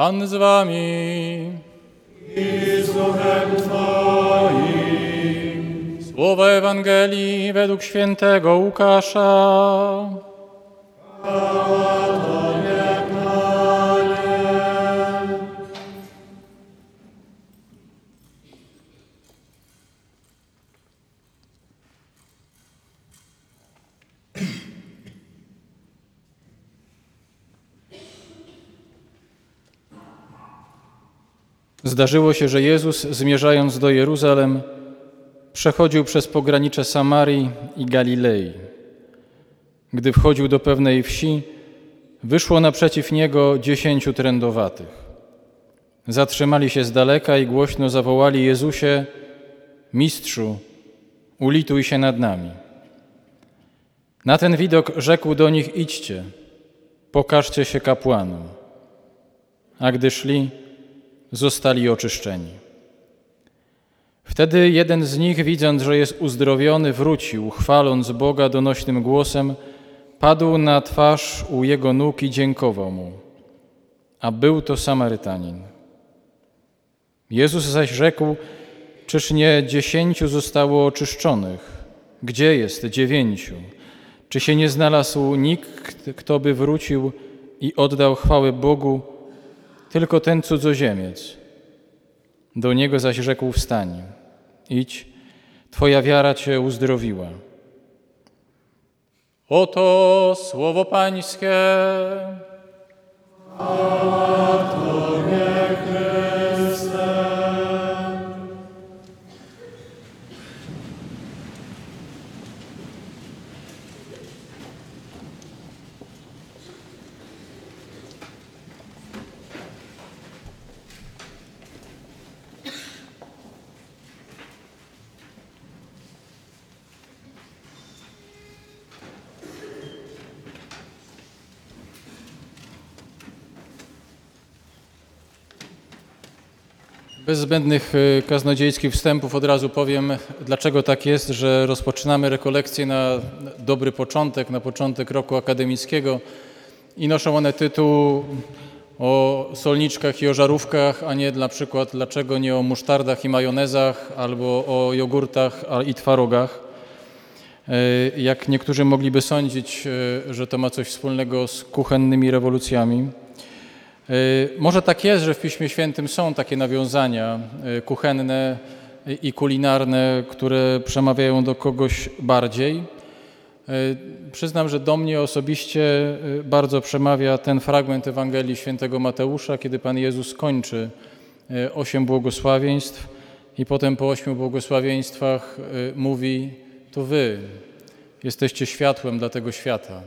Pan z wami. I z duchem Twoim. Słowo Ewangelii według świętego Łukasza. Zdarzyło się, że Jezus, zmierzając do Jeruzalem, przechodził przez pogranicze Samarii i Galilei. Gdy wchodził do pewnej wsi, wyszło naprzeciw niego dziesięciu trędowatych. Zatrzymali się z daleka i głośno zawołali Jezusie: Mistrzu, ulituj się nad nami. Na ten widok rzekł do nich: Idźcie, pokażcie się kapłanom. A gdy szli, zostali oczyszczeni. Wtedy jeden z nich, widząc, że jest uzdrowiony, wrócił, chwaląc Boga donośnym głosem, padł na twarz u jego nóg i dziękował mu. A był to Samarytanin. Jezus zaś rzekł: Czyż nie dziesięciu zostało oczyszczonych? Gdzie jest dziewięciu? Czy się nie znalazł nikt, kto by wrócił i oddał chwałę Bogu, tylko ten cudzoziemiec? Do niego zaś rzekł: Wstań, idź, Twoja wiara Cię uzdrowiła. Oto słowo Pańskie. Bez zbędnych y, kaznodziejskich wstępów od razu powiem, dlaczego tak jest, że rozpoczynamy rekolekcję na dobry początek, na początek roku akademickiego i noszą one tytuł o solniczkach i o żarówkach, a nie na przykład dlaczego nie o musztardach i majonezach albo o jogurtach i twarogach. Y, Jak niektórzy mogliby sądzić, y, że to ma coś wspólnego z kuchennymi rewolucjami. Y, Może tak jest, że w Piśmie Świętym są takie nawiązania y, kuchenne i kulinarne, które przemawiają do kogoś bardziej. Y, Przyznam, że do mnie osobiście bardzo przemawia ten fragment Ewangelii Świętego Mateusza, kiedy Pan Jezus kończy osiem błogosławieństw i potem po ośmiu błogosławieństwach mówi: To wy jesteście światłem dla tego świata.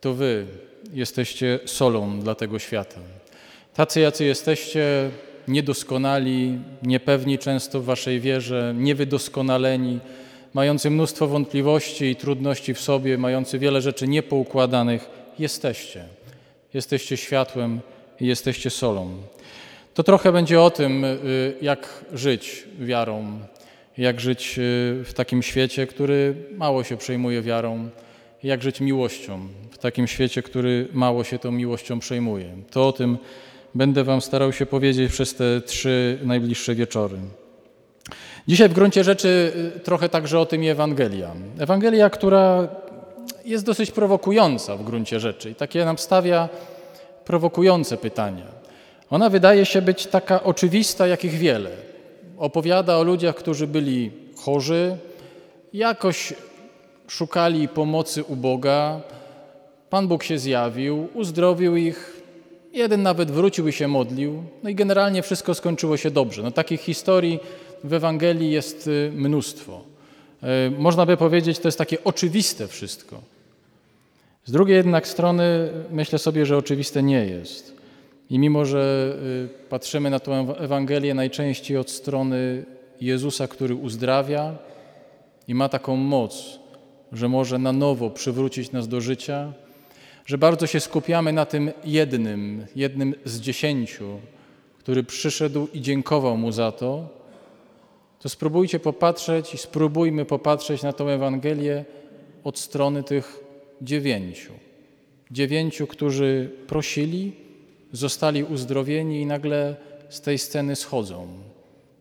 To wy jesteście solą dla tego świata. Tacy, jacy jesteście, niedoskonali, niepewni często w waszej wierze, niewydoskonaleni, mający mnóstwo wątpliwości i trudności w sobie, mający wiele rzeczy niepoukładanych, jesteście. Jesteście światłem i jesteście solą. To trochę będzie o tym, y, jak żyć wiarą, jak żyć y, w takim świecie, który mało się przejmuje wiarą, jak żyć miłością w takim świecie, który mało się tą miłością przejmuje. To o tym będę Wam starał się powiedzieć przez te trzy najbliższe wieczory. Dzisiaj w gruncie rzeczy y, trochę także o tym Ewangelia. Ewangelia, która jest dosyć prowokująca w gruncie rzeczy i takie nam stawia prowokujące pytania. Ona wydaje się być taka oczywista, jakich wiele. Opowiada o ludziach, którzy byli chorzy, jakoś szukali pomocy u Boga. Pan Bóg się zjawił, uzdrowił ich. Jeden nawet wrócił i się modlił. No i generalnie wszystko skończyło się dobrze. No, takich historii w Ewangelii jest y, mnóstwo. Y, Można by powiedzieć, to jest takie oczywiste wszystko. Z drugiej jednak strony myślę sobie, że oczywiste nie jest. I mimo, że y, patrzymy na tę Ewangelię najczęściej od strony Jezusa, który uzdrawia i ma taką moc, że może na nowo przywrócić nas do życia, że bardzo się skupiamy na tym jednym, jednym z dziesięciu, który przyszedł i dziękował mu za to, to spróbujcie popatrzeć i spróbujmy popatrzeć na tę Ewangelię od strony tych dziewięciu. Dziewięciu, którzy prosili zostali uzdrowieni i nagle z tej sceny schodzą.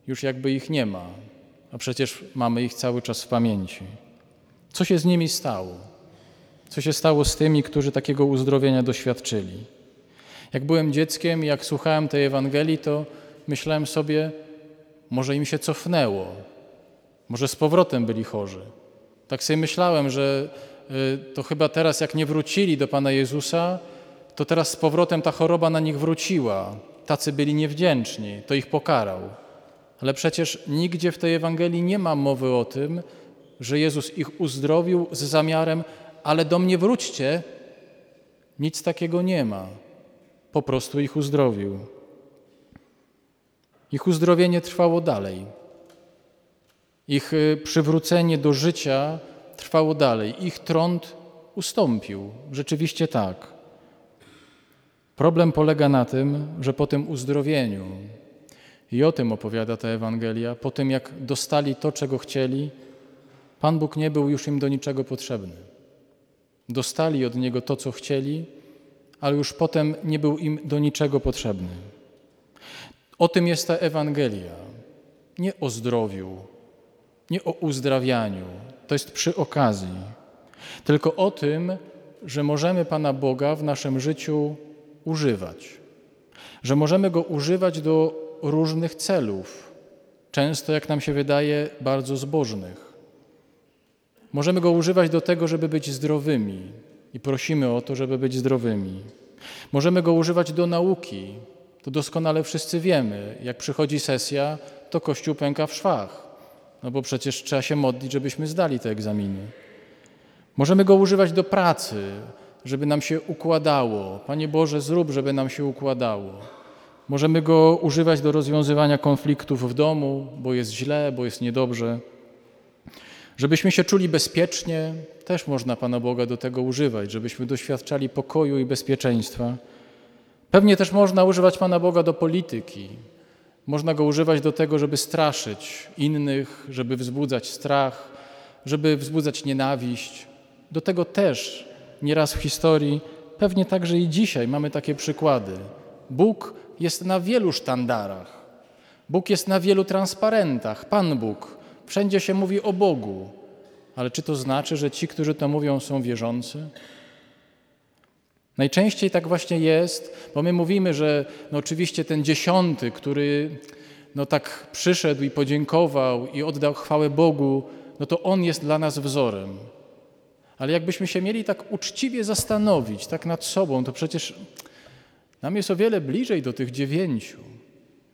Już jakby ich nie ma, a przecież mamy ich cały czas w pamięci. Co się z nimi stało? Co się stało z tymi, którzy takiego uzdrowienia doświadczyli? Jak byłem dzieckiem i jak słuchałem tej Ewangelii, to myślałem sobie, może im się cofnęło, może z powrotem byli chorzy. Tak sobie myślałem, że y, to chyba teraz, jak nie wrócili do Pana Jezusa, to teraz z powrotem ta choroba na nich wróciła. Tacy byli niewdzięczni, to ich pokarał. Ale przecież nigdzie w tej Ewangelii nie ma mowy o tym, że Jezus ich uzdrowił z zamiarem, ale do mnie wróćcie. Nic takiego nie ma. Po prostu ich uzdrowił. Ich uzdrowienie trwało dalej. Ich y, przywrócenie do życia trwało dalej. Ich trąd ustąpił. Rzeczywiście tak. Problem polega na tym, że po tym uzdrowieniu, i o tym opowiada ta Ewangelia, po tym jak dostali to, czego chcieli, Pan Bóg nie był już im do niczego potrzebny. Dostali od Niego to, co chcieli, ale już potem nie był im do niczego potrzebny. O tym jest ta Ewangelia. Nie o zdrowiu, nie o uzdrawianiu, to jest przy okazji, tylko o tym, że możemy Pana Boga w naszym życiu używać, że możemy Go używać do różnych celów, często, jak nam się wydaje, bardzo zbożnych. Możemy Go używać do tego, żeby być zdrowymi i prosimy o to, żeby być zdrowymi. Możemy Go używać do nauki. To doskonale wszyscy wiemy. Jak przychodzi sesja, to Kościół pęka w szwach. No bo przecież trzeba się modlić, żebyśmy zdali te egzaminy. Możemy go używać do pracy, żeby nam się układało. Panie Boże, zrób, żeby nam się układało. Możemy go używać do rozwiązywania konfliktów w domu, bo jest źle, bo jest niedobrze. Żebyśmy się czuli bezpiecznie, też można Pana Boga do tego używać, żebyśmy doświadczali pokoju i bezpieczeństwa. Pewnie też można używać Pana Boga do polityki, można go używać do tego, żeby straszyć innych, żeby wzbudzać strach, żeby wzbudzać nienawiść. Do tego też nieraz w historii, pewnie także i dzisiaj mamy takie przykłady. Bóg jest na wielu sztandarach. Bóg jest na wielu transparentach. Pan Bóg. Wszędzie się mówi o Bogu. Ale czy to znaczy, że ci, którzy to mówią, są wierzący? Najczęściej tak właśnie jest, bo my mówimy, że no oczywiście ten dziesiąty, który no tak przyszedł i podziękował i oddał chwałę Bogu, no to on jest dla nas wzorem. Ale jakbyśmy się mieli tak uczciwie zastanowić, tak nad sobą, to przecież nam jest o wiele bliżej do tych dziewięciu.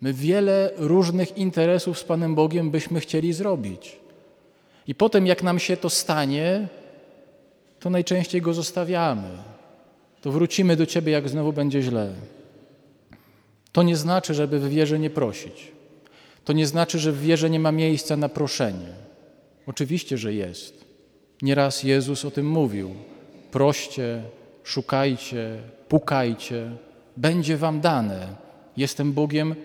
My wiele różnych interesów z Panem Bogiem byśmy chcieli zrobić. I potem, jak nam się to stanie, to najczęściej go zostawiamy to wrócimy do Ciebie, jak znowu będzie źle. To nie znaczy, żeby w wierze nie prosić. To nie znaczy, że w wierze nie ma miejsca na proszenie. Oczywiście, że jest. Nieraz Jezus o tym mówił. Proście, szukajcie, pukajcie, będzie wam dane. Jestem Bogiem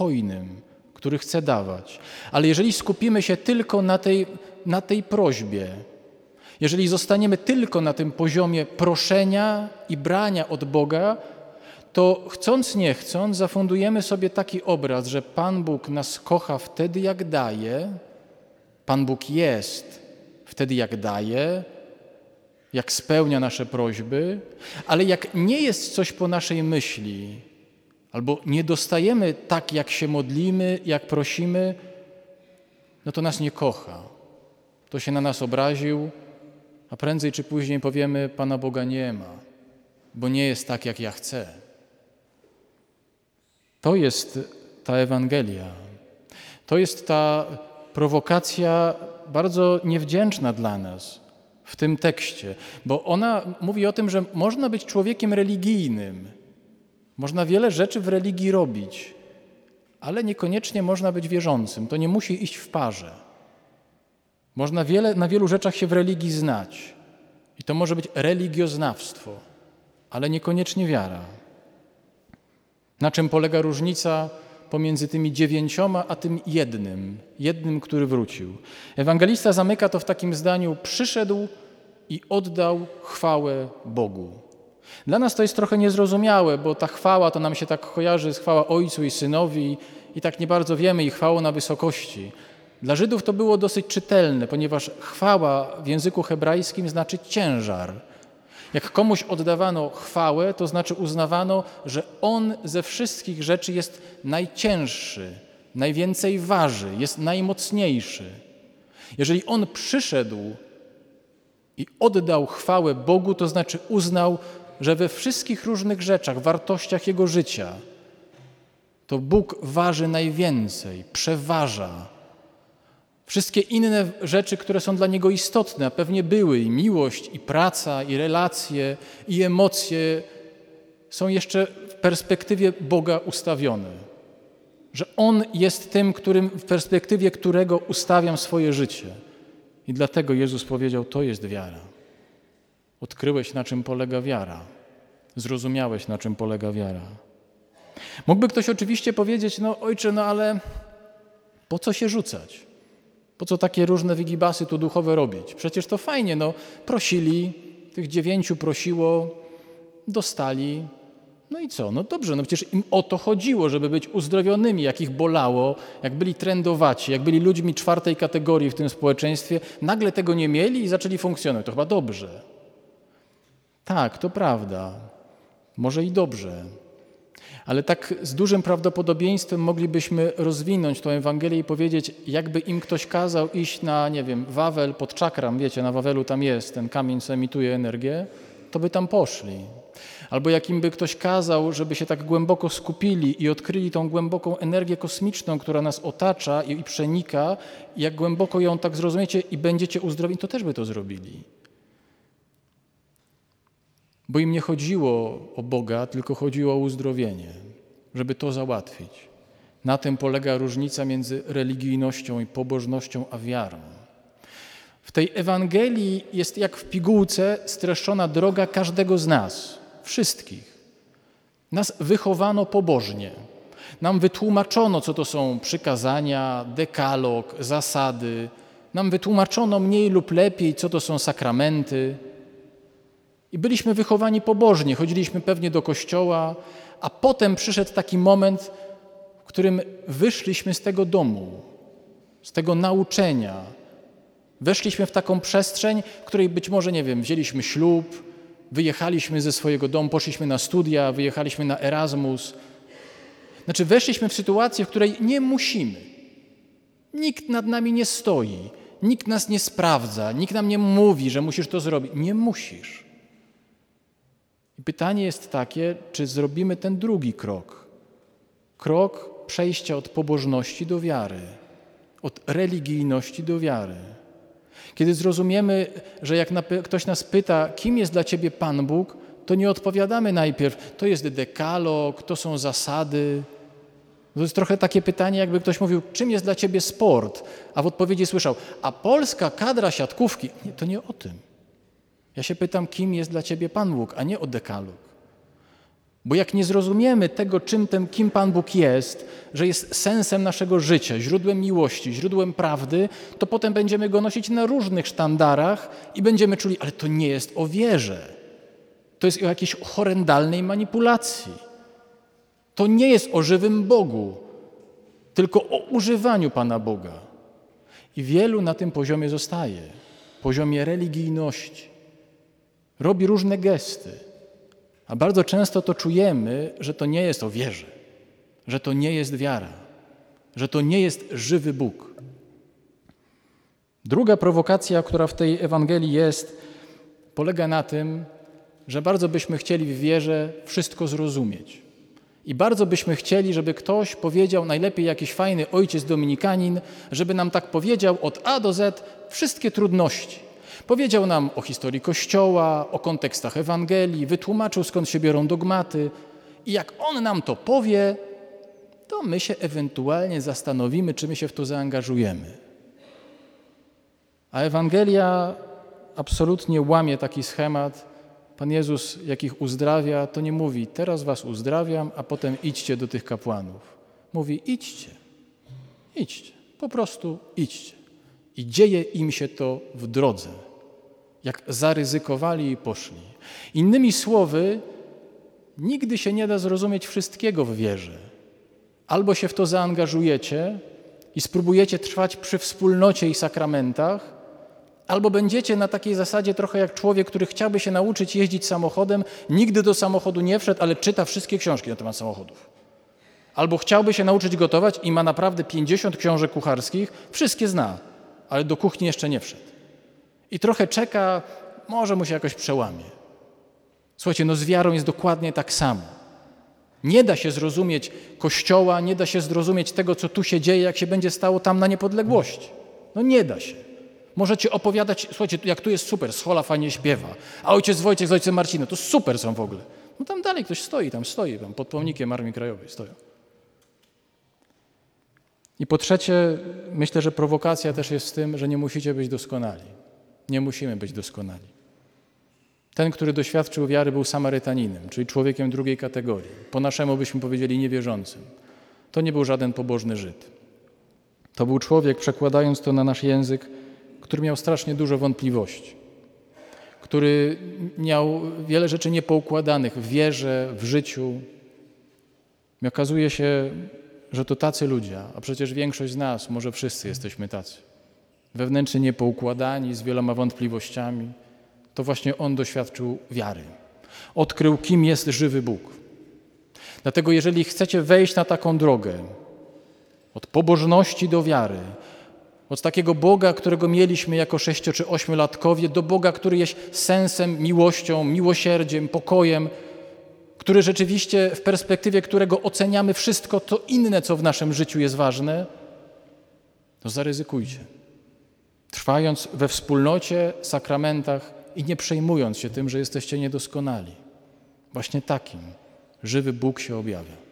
hojnym, który chce dawać. Ale jeżeli skupimy się tylko na tej, na tej prośbie, jeżeli zostaniemy tylko na tym poziomie proszenia i brania od Boga, to chcąc nie chcąc zafundujemy sobie taki obraz, że Pan Bóg nas kocha wtedy, jak daje, Pan Bóg jest wtedy, jak daje, jak spełnia nasze prośby, ale jak nie jest coś po naszej myśli, albo nie dostajemy tak, jak się modlimy, jak prosimy, no to nas nie kocha. To się na nas obraził, a prędzej czy później powiemy: Pana Boga nie ma, bo nie jest tak, jak ja chcę. To jest ta Ewangelia. To jest ta prowokacja bardzo niewdzięczna dla nas w tym tekście, bo ona mówi o tym, że można być człowiekiem religijnym, można wiele rzeczy w religii robić, ale niekoniecznie można być wierzącym. To nie musi iść w parze. Można wiele, na wielu rzeczach się w religii znać. I to może być religioznawstwo, ale niekoniecznie wiara. Na czym polega różnica pomiędzy tymi dziewięcioma a tym jednym, jednym, który wrócił? Ewangelista zamyka to w takim zdaniu: przyszedł i oddał chwałę Bogu. Dla nas to jest trochę niezrozumiałe, bo ta chwała to nam się tak kojarzy z chwała Ojcu i Synowi i tak nie bardzo wiemy i chwała na wysokości. Dla Żydów to było dosyć czytelne, ponieważ chwała w języku hebrajskim znaczy ciężar. Jak komuś oddawano chwałę, to znaczy uznawano, że on ze wszystkich rzeczy jest najcięższy, najwięcej waży, jest najmocniejszy. Jeżeli on przyszedł i oddał chwałę Bogu, to znaczy uznał, że we wszystkich różnych rzeczach, wartościach jego życia, to Bóg waży najwięcej, przeważa. Wszystkie inne rzeczy, które są dla niego istotne, a pewnie były i miłość, i praca, i relacje, i emocje, są jeszcze w perspektywie Boga ustawione. Że On jest tym, którym, w perspektywie którego ustawiam swoje życie. I dlatego Jezus powiedział: To jest wiara. Odkryłeś, na czym polega wiara. Zrozumiałeś, na czym polega wiara. Mógłby ktoś oczywiście powiedzieć: No, ojcze, no ale po co się rzucać? Po co takie różne wygibasy tu duchowe robić? Przecież to fajnie, no prosili, tych dziewięciu prosiło, dostali. No i co? No dobrze, no przecież im o to chodziło, żeby być uzdrowionymi, jak ich bolało, jak byli trendowaci, jak byli ludźmi czwartej kategorii w tym społeczeństwie, nagle tego nie mieli i zaczęli funkcjonować. To chyba dobrze. Tak, to prawda. Może i dobrze. Ale tak z dużym prawdopodobieństwem moglibyśmy rozwinąć tę Ewangelię i powiedzieć, jakby im ktoś kazał iść na, nie wiem, Wawel pod czakram, wiecie, na Wawelu tam jest, ten kamień, co emituje energię, to by tam poszli. Albo jakim by ktoś kazał, żeby się tak głęboko skupili i odkryli tą głęboką energię kosmiczną, która nas otacza i, i przenika, jak głęboko ją tak zrozumiecie i będziecie uzdrowieni, to też by to zrobili. Bo im nie chodziło o Boga, tylko chodziło o uzdrowienie, żeby to załatwić. Na tym polega różnica między religijnością i pobożnością a wiarą. W tej Ewangelii jest jak w pigułce streszczona droga każdego z nas, wszystkich. Nas wychowano pobożnie. Nam wytłumaczono, co to są przykazania, dekalog, zasady. Nam wytłumaczono mniej lub lepiej, co to są sakramenty. I byliśmy wychowani pobożnie, chodziliśmy pewnie do kościoła, a potem przyszedł taki moment, w którym wyszliśmy z tego domu, z tego nauczenia. Weszliśmy w taką przestrzeń, w której być może, nie wiem, wzięliśmy ślub, wyjechaliśmy ze swojego domu, poszliśmy na studia, wyjechaliśmy na Erasmus. Znaczy, weszliśmy w sytuację, w której nie musimy. Nikt nad nami nie stoi, nikt nas nie sprawdza, nikt nam nie mówi, że musisz to zrobić. Nie musisz. I pytanie jest takie, czy zrobimy ten drugi krok. Krok przejścia od pobożności do wiary, od religijności do wiary. Kiedy zrozumiemy, że jak ktoś nas pyta, kim jest dla ciebie Pan Bóg, to nie odpowiadamy najpierw, to jest dekalog, to są zasady. To jest trochę takie pytanie, jakby ktoś mówił, czym jest dla ciebie sport, a w odpowiedzi słyszał, a polska kadra siatkówki. Nie, to nie o tym. Ja się pytam, kim jest dla ciebie Pan Bóg, a nie o dekalog. Bo jak nie zrozumiemy tego, czym ten, kim Pan Bóg jest, że jest sensem naszego życia, źródłem miłości, źródłem prawdy, to potem będziemy go nosić na różnych sztandarach i będziemy czuli, ale to nie jest o wierze. To jest o jakiejś horrendalnej manipulacji. To nie jest o żywym Bogu, tylko o używaniu Pana Boga. I wielu na tym poziomie zostaje, poziomie religijności robi różne gesty, a bardzo często to czujemy, że to nie jest o wierze, że to nie jest wiara, że to nie jest żywy Bóg. Druga prowokacja, która w tej Ewangelii jest, polega na tym, że bardzo byśmy chcieli w wierze wszystko zrozumieć. I bardzo byśmy chcieli, żeby ktoś powiedział, najlepiej jakiś fajny ojciec dominikanin, żeby nam tak powiedział od A do Z wszystkie trudności Powiedział nam o historii Kościoła, o kontekstach Ewangelii, wytłumaczył skąd się biorą dogmaty i jak on nam to powie, to my się ewentualnie zastanowimy, czy my się w to zaangażujemy. A Ewangelia absolutnie łamie taki schemat. Pan Jezus, jak ich uzdrawia, to nie mówi, teraz was uzdrawiam, a potem idźcie do tych kapłanów. Mówi, idźcie, idźcie, po prostu idźcie. I dzieje im się to w drodze. Jak zaryzykowali i poszli. Innymi słowy, nigdy się nie da zrozumieć wszystkiego w wierze. Albo się w to zaangażujecie i spróbujecie trwać przy wspólnocie i sakramentach, albo będziecie na takiej zasadzie trochę jak człowiek, który chciałby się nauczyć jeździć samochodem, nigdy do samochodu nie wszedł, ale czyta wszystkie książki na temat samochodów. Albo chciałby się nauczyć gotować i ma naprawdę 50 książek kucharskich, wszystkie zna, ale do kuchni jeszcze nie wszedł. I trochę czeka, może mu się jakoś przełamie. Słuchajcie, no z wiarą jest dokładnie tak samo. Nie da się zrozumieć Kościoła, nie da się zrozumieć tego, co tu się dzieje, jak się będzie stało tam na niepodległości. No nie da się. Możecie opowiadać, słuchajcie, jak tu jest super, Schola fajnie śpiewa, a ojciec Wojciech z ojcem Marcinem, to super są w ogóle. No tam dalej ktoś stoi, tam stoi, tam pod pomnikiem Armii Krajowej stoją. I po trzecie, myślę, że prowokacja też jest w tym, że nie musicie być doskonali. Nie musimy być doskonali. Ten, który doświadczył wiary, był Samarytaninem, czyli człowiekiem drugiej kategorii. Po naszemu byśmy powiedzieli niewierzącym. To nie był żaden pobożny Żyd. To był człowiek, przekładając to na nasz język, który miał strasznie dużo wątpliwości, który miał wiele rzeczy niepoukładanych w wierze, w życiu. I okazuje się, że to tacy ludzie, a przecież większość z nas, może wszyscy jesteśmy tacy, wewnętrznie niepoukładani, z wieloma wątpliwościami, to właśnie on doświadczył wiary. Odkrył, kim jest żywy Bóg. Dlatego, jeżeli chcecie wejść na taką drogę, od pobożności do wiary, od takiego Boga, którego mieliśmy jako sześcio czy ośmiolatkowie, do Boga, który jest sensem, miłością, miłosierdziem, pokojem, który rzeczywiście w perspektywie którego oceniamy wszystko to inne, co w naszym życiu jest ważne, to zaryzykujcie. Trwając we wspólnocie, sakramentach i nie przejmując się tym, że jesteście niedoskonali. Właśnie takim żywy Bóg się objawia.